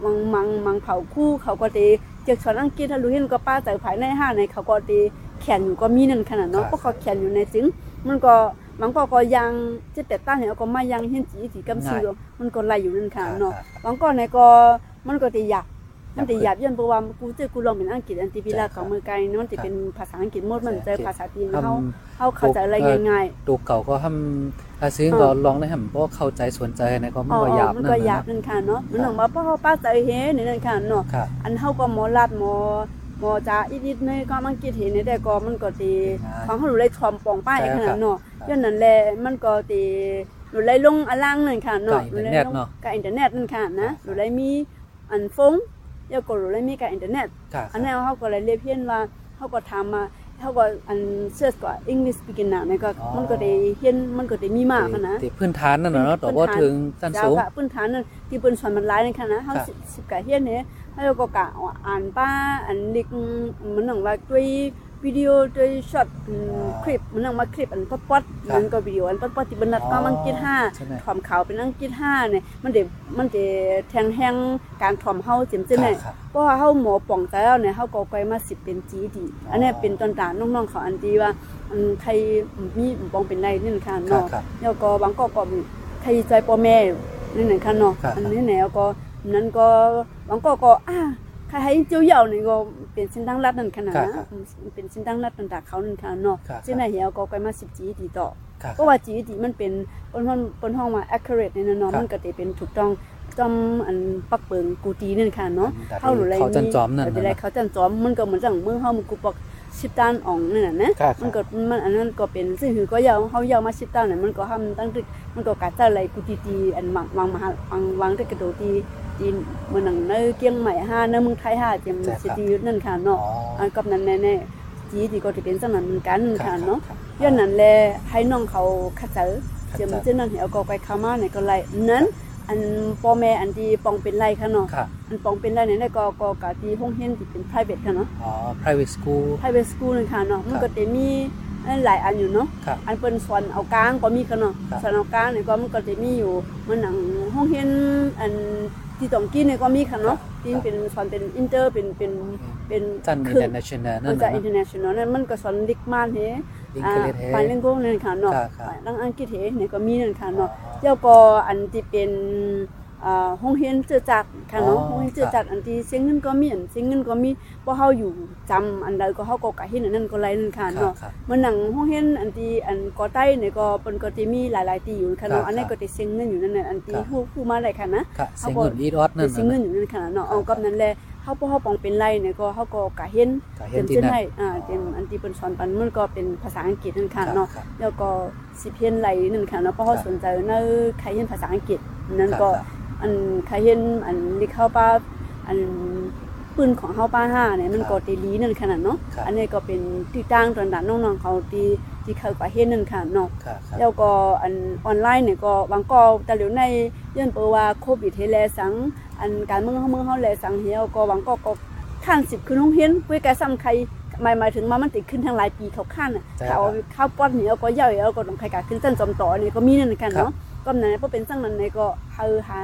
มังมังมังเผาคู่เขาก็ตีเจ็กสอนอังกฤษถ้ารู้เห็นก็ป้าใจภายในห้าในเขาก็ตีแขนอยู่ก็มีนั่นขนาดเนาะเพราะเขาแขนอยู่ในจึงมันก็บางก็ก็ยังเจ็ดแต่ต้านเนี่ยก็มายังเห็นจีจีกำซื้อมันก็ไล่อยู่นั่นค่ะเนาะบางก่อนในก็มันก็ตีหยับ มันตีหยับยันเพราะว่ากูเจอกูลองเป็นอังกฤษอันติพิลาของเมืองไกลเนอะมันจะเป็นภาษาอังกฤษหมดมันเจอภาษาจีนทำเขาเขาเข้าใจอะไรง่ายตูเก่าก็ทำอาซื้อก็ลองได้ทำเพราะเข้าใจสนใจนะก็ๆมันก็หยาบมันนั่นก็นะหยาบนั่นค่ะเนาะมันหนังว่าพ่อป้าใจเฮนี่นั่นค่ะเนาะครับอันเฮาก็หมอลาดหมอหมอจ้าอีดๆนี่ก็มันกิดเห็นได้ก็มันก็ตีฟังเขารู้เลยทอมปองป้ายขนาดเนาะยันนั้นแหละมันก็ตีหนูเลยลงอลังนั่นค่ะเนาะกับอินเทอร์เน็ตนั่นค่ะนะหนูเลยมีอันฟง ยาก็หนูเลยมีกับอินเทอร์เน็ตครับอันนั้นเขาก็เลยเรียกเพี้ยนว่าเขาก็ทำมาเขาก็อันเชื่อก็ English beginner นี่ก็มันก็ได้เฮียนมันก็ได้มีมากอะนะที่พื้นฐานนั่นน่ะเนาะแต่ว่าถึงสั้นเจ้าสูงค่ะพื้นฐานนั่นที่เปิ้นสอนมันหลายนั่นค่ะนะเฮาครับสิสิบกะเฮียนเนี่ยเฮาก็กะอ่านป้าอันลิกมันหนังว่าด้วย วิดีโอด้วยช็อตคลิปมันหนังมาคลิปอันป๊อปๆมันก็วิดีโออันป๊อปๆที่บรรทัดก็อังกฤษ5ใช่ไหมถ่อมขาวเป็นอังกฤษ5เนี่ยมันได้มันได้แทงแฮงการถ่อมเฮาเจ็มๆเนี่ยครับเพราะว่าเฮาหมอป่องใจแล้วเนี่ยเฮาก็ไกลมาสิบเป็นจีดีอันเนี้ยเป็นตอนตาน้องๆเขาอันดีว่าอันใครมีปองเป็นไรนี่นะคะครับเนาะครับแล้วก็บางก็ก็มีใครใจพ่อแม่นี่นะคะเนาะครับอันนี้แนวก็นั้นก็บางก็ก็อ่า ใครให้เจียวเหยานี่ก็เป็นสินดังรัดนั่นขนาดครับนะครับอืมเป็นสินดังรัดต่างๆเขานั่นค่ะเนาะครับซึ่งในเหี่ยวก็ไกลมาสิบจีดีต่อครับเพราะว่าจีดีมันเป็นปนห้องปนห้องว่า accurate นี่นะเนาะครับมันก็จะเป็นถูกต้องจอมอันปักเปิงกูตีนั่นค่ะเนาะแต่เฮาหรืออะไรเขาจันจอมนั่นแต่น่ะไรนะเขาจันจอมมันก็เหมือนจังมือเฮามันกูปอกชิบตานอ่องนั่นน่ะนะครับมันก็มันอันนั้นก็เป็นซึ่งคือก็ยาวเฮายาวมาชิบตานน่ะมันก็ทำตั้งตึกมันก็กะจะอะไรกูตีตีอันวางวางมาหาวางวางได้กระโดดตี ตีเหมือนหนังเนอเกียงใหม่ห้าเนอเมืองไทยห้าเจมใช่ครับสิตีนั่นค่ะอ๋อเนาะอันกับนั้นแน่ๆจีที่ก็จะเป็นจังนั้นเหมือนกันครัค่ะบเนาะครับย้อนนั้นแลให้น้องเขาคัดเจอคัดเจมเจอเจนั้นเหี่ยวก็ไปเข้ามาในก็ไล่นั้นอันพ่อแม่อันที่ปองเป็นไรค่ะเนาะครับอันปองเป็นไรเนี่ยก็ก็กะที่ห้องเรียนที่เป็น private ค่ะเนาะอ๋อ private school private school นั่นค่ะเนาะครับมันก็จะมีหลายอันอยู่เนาะครับอันเปิ้นสอนเอากลางก็มีค่ะเนาะครับสอนเอากลางเนี่ยก็มันก็จะมีอยู่มันหนังห้องเรียนอัน ที่ต้องกินเนี่ยก็มีค่ะเนาะที่เป็นสอนเป็นอินเตอร์เป็นเป็นเป็นจันครึ่ง international เอนั่อนจากน่ะ international นั่นมันก็สอนลิกมานเฮลิงเกเลเทไปเล่นก็นั่นค่ะเนาะครับครับลังอังกฤษเฮเนี่ยก็มีนั่นค่ะเนาะแล้วก็อันที่เป็น อ่าห้องเรียนเจือจัดค่ะเนาะอ๋อห้องเรียนเจือจัดอันที่เสียงเงินก็มีอันเสียงเงินก็มีบ่เฮาอยู่จำอันใดก็เฮาก็กะเฮ็ดอันนั้นก็หลายนั่นค่ะครับเนาะครับมันหนังห้องเรียนอันที่อันกอใต้เนี่ยก็เปิ้นก็สิมีหลายๆที่อยู่ค่ะครัเนาะบอันนี้ครับก็สิเสียงเงินอยู่นั่นน่ะอันที่ครับฮู้ฮู้มาได้ค่ะนะค่ะเสียงเงินอีดออดนั่นเสียงน่ะเงินอยู่นั่นค่ะเนาะครับเอากับนั้นแหละเฮาบ่เฮาปองเป็นไรเนี่ยก็เฮาก็กะเห็นกะเห็นที่เต็มนั่นให้อ่าเต็มอันที่เปิ้นสอนปันมันก็เป็นภาษาอังกฤษนั่นค่ะครับเนาะครับแล้วก็สิเพียนไหลนั่นค่ะเนาะเพราะเขาครับสนใจในใครเห็นภาษาอังกฤษนั่นครับก็ครับ อันใครเห็นอันที่เข้าป้าอันปืนของเฮาป้าห้าเนี่ยมันครับก็ตีลีนั่นขนาดเนาะครับอันนี้ก็เป็นที่ตั้งตอนนั้นน้องๆเขาที่ที่เขาก็เห็นนั่นค่ะเนาะครับครับแล้วก็อันออนไลน์เนี่ยก็บางก็แต่เหลียวในย้อนเปว่าโควิดเฮแลสังอันการเมืองเฮาเมืองเฮาแลสังเฮียก็บางก็ก็ข้าน10ขึ้นโรงเรียนคุยกับซ้ำใครหมายหมายถึงมามันติดขึ้นทางหลายปีเขาข้านน่ะใช่เขาครับข้าวป้อนเหนียวก็ย่อยแล้วก็ต้องใครกะขึ้นจันจอมต่อนี่ก็มีนั่นกันครับเนาะก็นั้นเพราะเป็นจังนั้นในก็เฮาหา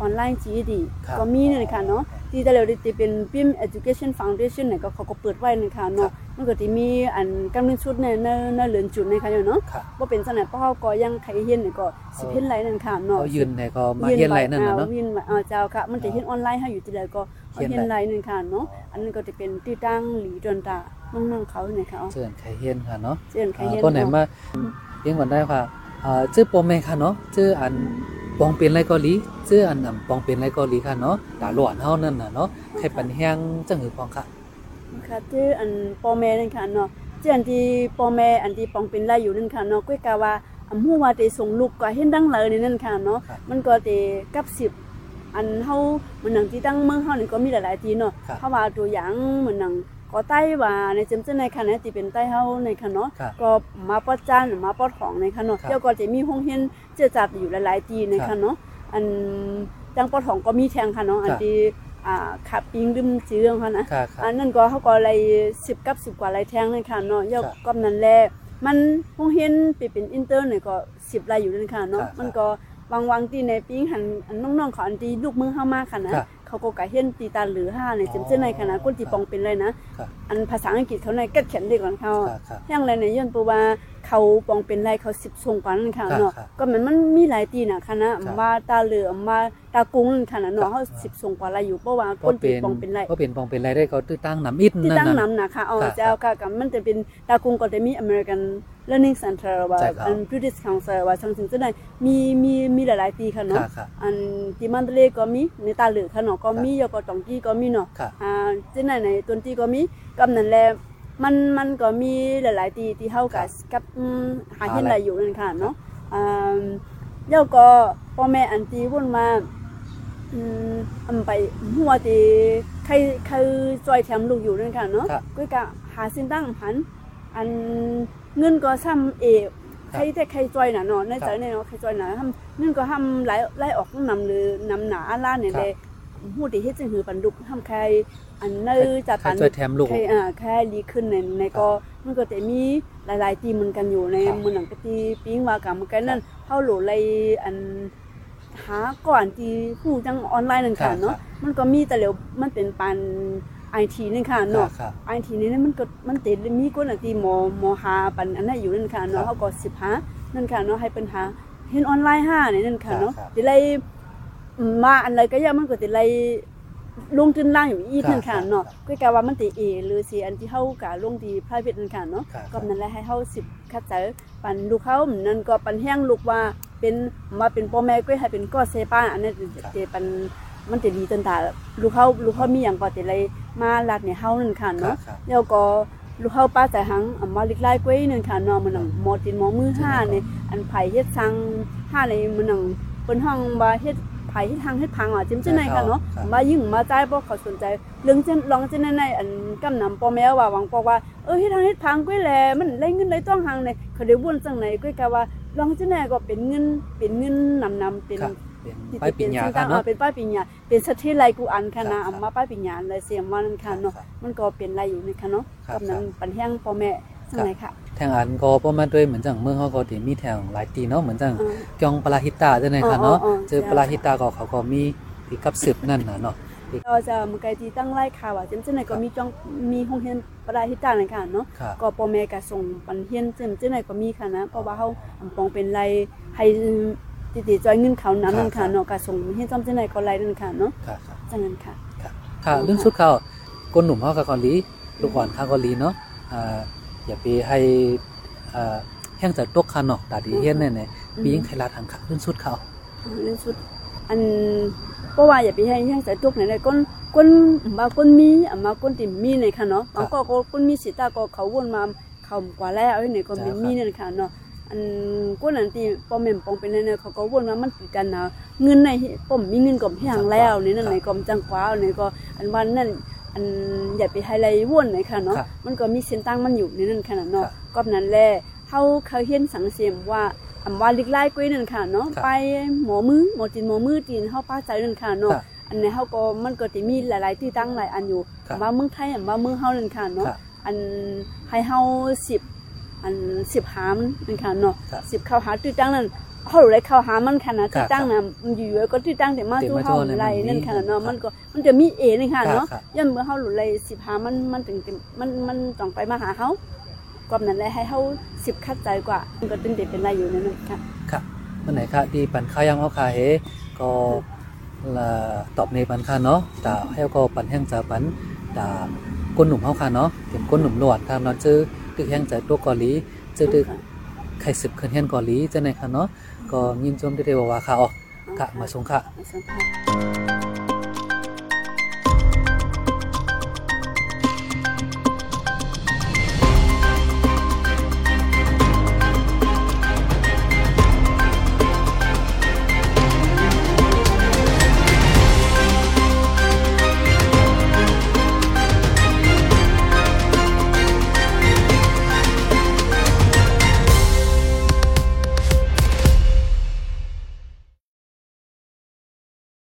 ออนไลน์จีดีครับก็มีนั่นค่ะเนาะที่แต่เร็วที่เป็น PIM Education Foundation เนี่ยก็เขาก็เปิดไว้นั่นค่ะครัเนาะบมันก็สิมีอันกำลังชุดในในในเหลือนจุดในค่ะเนาะครับบ่เป็นจังนั้นเพราะเฮาก็ยังใครเฮียนนี่ก็สิเฮ็ดไรนั่นค่ะเนาะเขายืนเนี่ยก็มาเฮียนไรนั่นน่ะเนาะยืนไว้อ่าเจ้าค่ะมันจะเฮ็ดออนไลน์ให้อยู่ที่ใดก็เอาเฮีเฮ็ยดนไรไรนั่นค่ะเนาะอันนั้นก็จะเป็นที่ตั้งหลีดอนตาน้องๆเขาเนี่ยค่ะเชิญใครเฮียนค่ะเนาะเชิญใครอ่าเฮ็ดก็ไหนมาเลี้ยงกันได้ค่ะอ่าชื่อโปรเมค่ะเนาะชื่ออัน ปองเป็นไรเกาหลีชื่ออันนำปองเป็นไรเกาหลีค่ะเนาะดาหลวนเฮานั่นน่ะเนาะใครปันแฮงจังหือปองค่ะค่ะที่อันปอแม่นั่นค่ะเนาะที่อันที่ปอแม่อันที่ปองเป็นไรอยู่นั่นค่ะเนาะก็กะว่าอำฮู้ว่าเตส่งลูกก็เห็นดังเลยนี่นั่นค่ะเนาะครับมันก็เตกับสิบอันเฮาเหมือนหนังที่ตั้งเมืองเฮานี่ก็มีหลายๆทีเนาะครับเพราะว่าตัวอย่างเหมือนหนัง ก็ใต้ว่าในจำเจนในค่ะนะที่เป็นใต้เฮาในค่ะเนาะครับก็มาปอดจานหรือมาปอดของในค่ะเนาะครับเจ้าก็จะมีห้องเรียนเจือจัดอยู่หลายๆทีในครัค่ะบเนาะอันจังปอดของก็มีแทงค่ะเนาะอันครับที่อ่าขับปิงดึมจื้อค่ะนะค่ะค่ะอันนั้นก็เขาก็เลยสิบกับสิบกว่าไรแทงเลยค่ะเนาะยกครับก็นั้นแหละมันโรงเรียนไปเป็นอินเตอร์เนี่ยก็สิบไรอยู่นั่นค่ะเนาะครับมันก็วางวางตีในปิ้งหันอันน้องๆเขาอันตีลูกมือเข้ามาค่ะนะครับ เขาก็กะเห็นตีตาหรือห้าในเจมเจนในค่ะนะก้นตีปองเป็นเลยนะครับอันภาษาอังกฤษเขาในกัดเขียนได้ก่อนเขาค่ะค่ะอย่างไรในย้อนปูว่าเขาปองเป็นไรเขาสิบทรงกว่านั่นค่ะครับเนาะครับก็มันมันมีหลายตีน่ะค่ะนะครับมาตาเหลือมาตากุ้งนั่นค่ะนะครัเนาะบเขาสิบทรงกว่าไรอยู่เพราะว่าเพก้ราะนเป็ตีนปองเป็นไรเพราะเป็นปองเป็นไรได้เขาตื้อตั้งน้ำอิดที่นั่นตั้งน่ะนำนะคะเอาครับเจ้าค่ะกับมันจะเป็นตากรุงก็จะมี American Learning Center ว่า ใช่ครับ อัน British Council ว่าทั้งถึงจะได้มีมีมีหลายๆปีค่ะเนาะ ค่ะค่ะ อันที่มันเลก็มีในตาเหลือค่ะเนาะก็มียก็ตองกี้ก็มีเนาะค่ะ อ่าที่ไหนในต้นที่ก็มีกับนั่นแหละมันมันก็มีหลายๆตีที่เฮากับกับอืมหาเห็นได้อยู่นั่นค่ะเนาะอ่าเดี๋ยวก็พ่อแม่อันที่วุ่นมาอืมอำไปหัวตีใครใครจอยแถมลูกอยู่นั่นค่ะเนาะครับก็กะหาสินตั้งหัน อัน เงินก็ซ้ำเอใครแต่ใครจอยน่ะเนาะในใจเนี่ยเนาะใครจอยน่ะทำเงินก็ทำไหลไหลออกนำหรือนำหนาล้านเนี่ยครับเลยหูที่เฮ็ดจังหือปันดุกทำใครอันเนื้อจะใครปันช่วยแถมลูกใครอ่าแค่ดีขึ้นในในก็มันก็แต่มีหลายๆ ทีมเหมือนกันอยู่ในครับเมืองหนังกะทีปิ้งว่ากันเหมือนกันนั่นเฮาโหลเลยอันหาก่อนที่ผู้จังออนไลน์นั่นค่ะเนาะมันก็มีแต่เดี๋ยวมันเป็นปัน ไอทีนี่ค่ะค่ะเนาะค่ะไอทีนี่มันก็มันติดมีคนอันที่มมหาปันอันนั้นอยู่นั่นค่ะครัเนาะบเขาก็สิบหานั่นค่ะเนาะให้ปัญหาเห็นออนไลน์ห้านี่นั่นค่ะเนาะครับติเลยมาอันไรก็ย่ามันก็ติเลยลงทุนล่างอยู่อีกนั่นค่ะครับเนาะครับก็กะว่ามันติเอหรือสิอันที่เฮากะลงที่ private นั่นค่ะเนาะครับก็นั่นแหละให้เฮาสิบคัดเจอปันลูกเขานั่นก็ปันแห้งลูกว่าเป็นมาเป็นพ่อแม่ก็ให้เป็นก็เซป้าอันนั้นเตปัน มันจะดีจนตาลูกเขาลูกเขามีอย่างก็จะเลยมาลัดเนี่ยเฮานั่นค่ะค่ะเนาะค่ะแล้วก็ลูกเขาป้าใจหังอะมาลิกไล่กล้วยนั่นค่ะเนาะมันหนังหมอตินหมอมือห้าเนี่ยอันไผ่เฮ็ดซังห้าในมันหนังเปิ้นห้องว่าเฮ็ดไผ่เฮ็ดทางเฮ็ดพังอะจิ้มจังไหนค่ะเนาะครับมายิ่งมาจ่ายบ่เขาสนใจเรื่องจังลองจังไหนในอันกำนำพ่อแม่ว่าหวังบอกว่าเออเฮ็ดทางเฮ็ดพังกล้วยแลมันได้เงินได้ต้องหังเนี่ยเขาได้วุ่นจังไหนกล้วยกะว่าลองจังไหนก็เป็นเงินเป็นเงินนำนำเป็นครับ เป็นที่ไปปิญญาเป็นค่ะสิ่งต่างเนาะๆเป็นป้ายปิญญาเป็นสถิตไรกูอันค่ะนะครับเอามาป้ายปิญญาเลยเสียมว่านั่นค่ะเนาะครับมันก็เป็นไรอยู่นี่ค่ะเนาะครับกำนันปันแห้งพ่อแม่สังไหนค่ะแทงอันก็ประมาณด้วยเหมือนจังเมืองเขาก็ที่มีแทงหลายตีเนาะเหมือนจังเออจองปลาฮิตาใช่ไหมคะเนาะอ๋ออ๋ออ๋อเจอปลาฮิตาก็เขาก็มีที่กับสืบนั่นน่ะเนาะก็จะมันไกลที่ตั้งไล่ข่าวอะจำเจนไหนก็มีจ้องมีห้องเรียนปลาฮิตาเลยค่ะเนาะค่ะก็พ่อแม่ก็ส่งปันเฮียนจำเจนไหนก็มีค่ะนะเพราะว่าเขาอำปองเป็นไรให้ ติติจอยเงินเขานั้นนั่นค่ะเนาะก็ส่งเฮียนจำเจนไหนก็ไรนั่นค่ะเนาะค่ะค่ะจังนั้นค่ะค่ะเรื่องสุดเขาคนหนุ่มเขากับเกาหลีลูกอ่อนเขาเกาหลีเนาะอ่าอย่าไปให้อ่าแห้งจากตกคันเนาะตาดีเฮียนแน่ๆปียิงไทยรัฐทางค่ะเรื่องสุดเขาเรื่องสุดอันเพราะว่าอย่าไปให้ให้ใส่ตุกไหนเลยก้นก้นบางก้นมีอะมาก้นติมมีในค่ะเนาะบางก็ก็ก้นมีสิตาก็เขาวนมาเขากว่าแล้วไอ้เนี่ยก็มีมีเนี่ยค่ะเนาะ อันก้นอันที่ปอมแม่มปองเป็นเนี่ยเขาก็วนมามันติดกันนะเงินในปอมมีเงินก็เพียงแล้วนี่นั่นไหนก็จังกว่าเนี่ยก็อันวันนั้นอันอย่าไปให้ไรวนไหนค่ะเนาะครับมันก็มีเส้นตั้งมันอยู่ในนั้นขนาดครัเนาะบก็นั้นแหละเขาเขาเห็นสังเสียมว่าอำว่าลิกไล่กุ้ยนั่นค่ะเนาะครับไปหมอมือหมอจีนหมอมือจีนเฮาป้าใจนั่นค่ะเนาะครับอันนี้เฮาก็มันก็สิมีหลาย ๆ ที่ตั้งหลายอันอยู่ครับว่าเมืองไทยอันว่าเมืองเฮานั่นค่ะเนาะครับอันให้เฮา10 อัน10หามนั่นค่ะเนาะครับ10เข้าหาที่ตั้งนั้นเฮาเลยเข้าหามันค่ะนะที่ตั้งน่ะมันอยู่ๆก็ที่ตั้งแต่มาแต่สู่มาเฮาสู่เนี่ยไรมันมีนั่นค่ะเนาะครับมันก็มันจะมีเอนี่ค่ะครับเนาะครับย่ำเมื่อเฮาหลุดเลย10หามันมันถึงจะมันมันต้องไปมาหาเฮากว่านั้นแหละให้เขาสิบคัดใจกว่ามันก็ตึงเด็ดเป็นไรอยู่นั่นนะค่ะค่ะเมื่อไหนค่ะดีปันข้ายังเอาคาเฮก็ละตอบในปันค่าเนาะแต่ให้ก็ปันแห้งจะปันแต่ก้นหนุ่มเขาค่ะเนาะเก็บก้นหนุ่มหนวดค่ะนอนชื่อ ตึกแห่งจากตัวเกาหลีจะตึกใครสืบขึ้นเฮียนเกาหลีจะไหนคะเนาะก็ยินชมได้ๆว่าค่ะออกกะมาส่งค่ะมาส่งค่ะ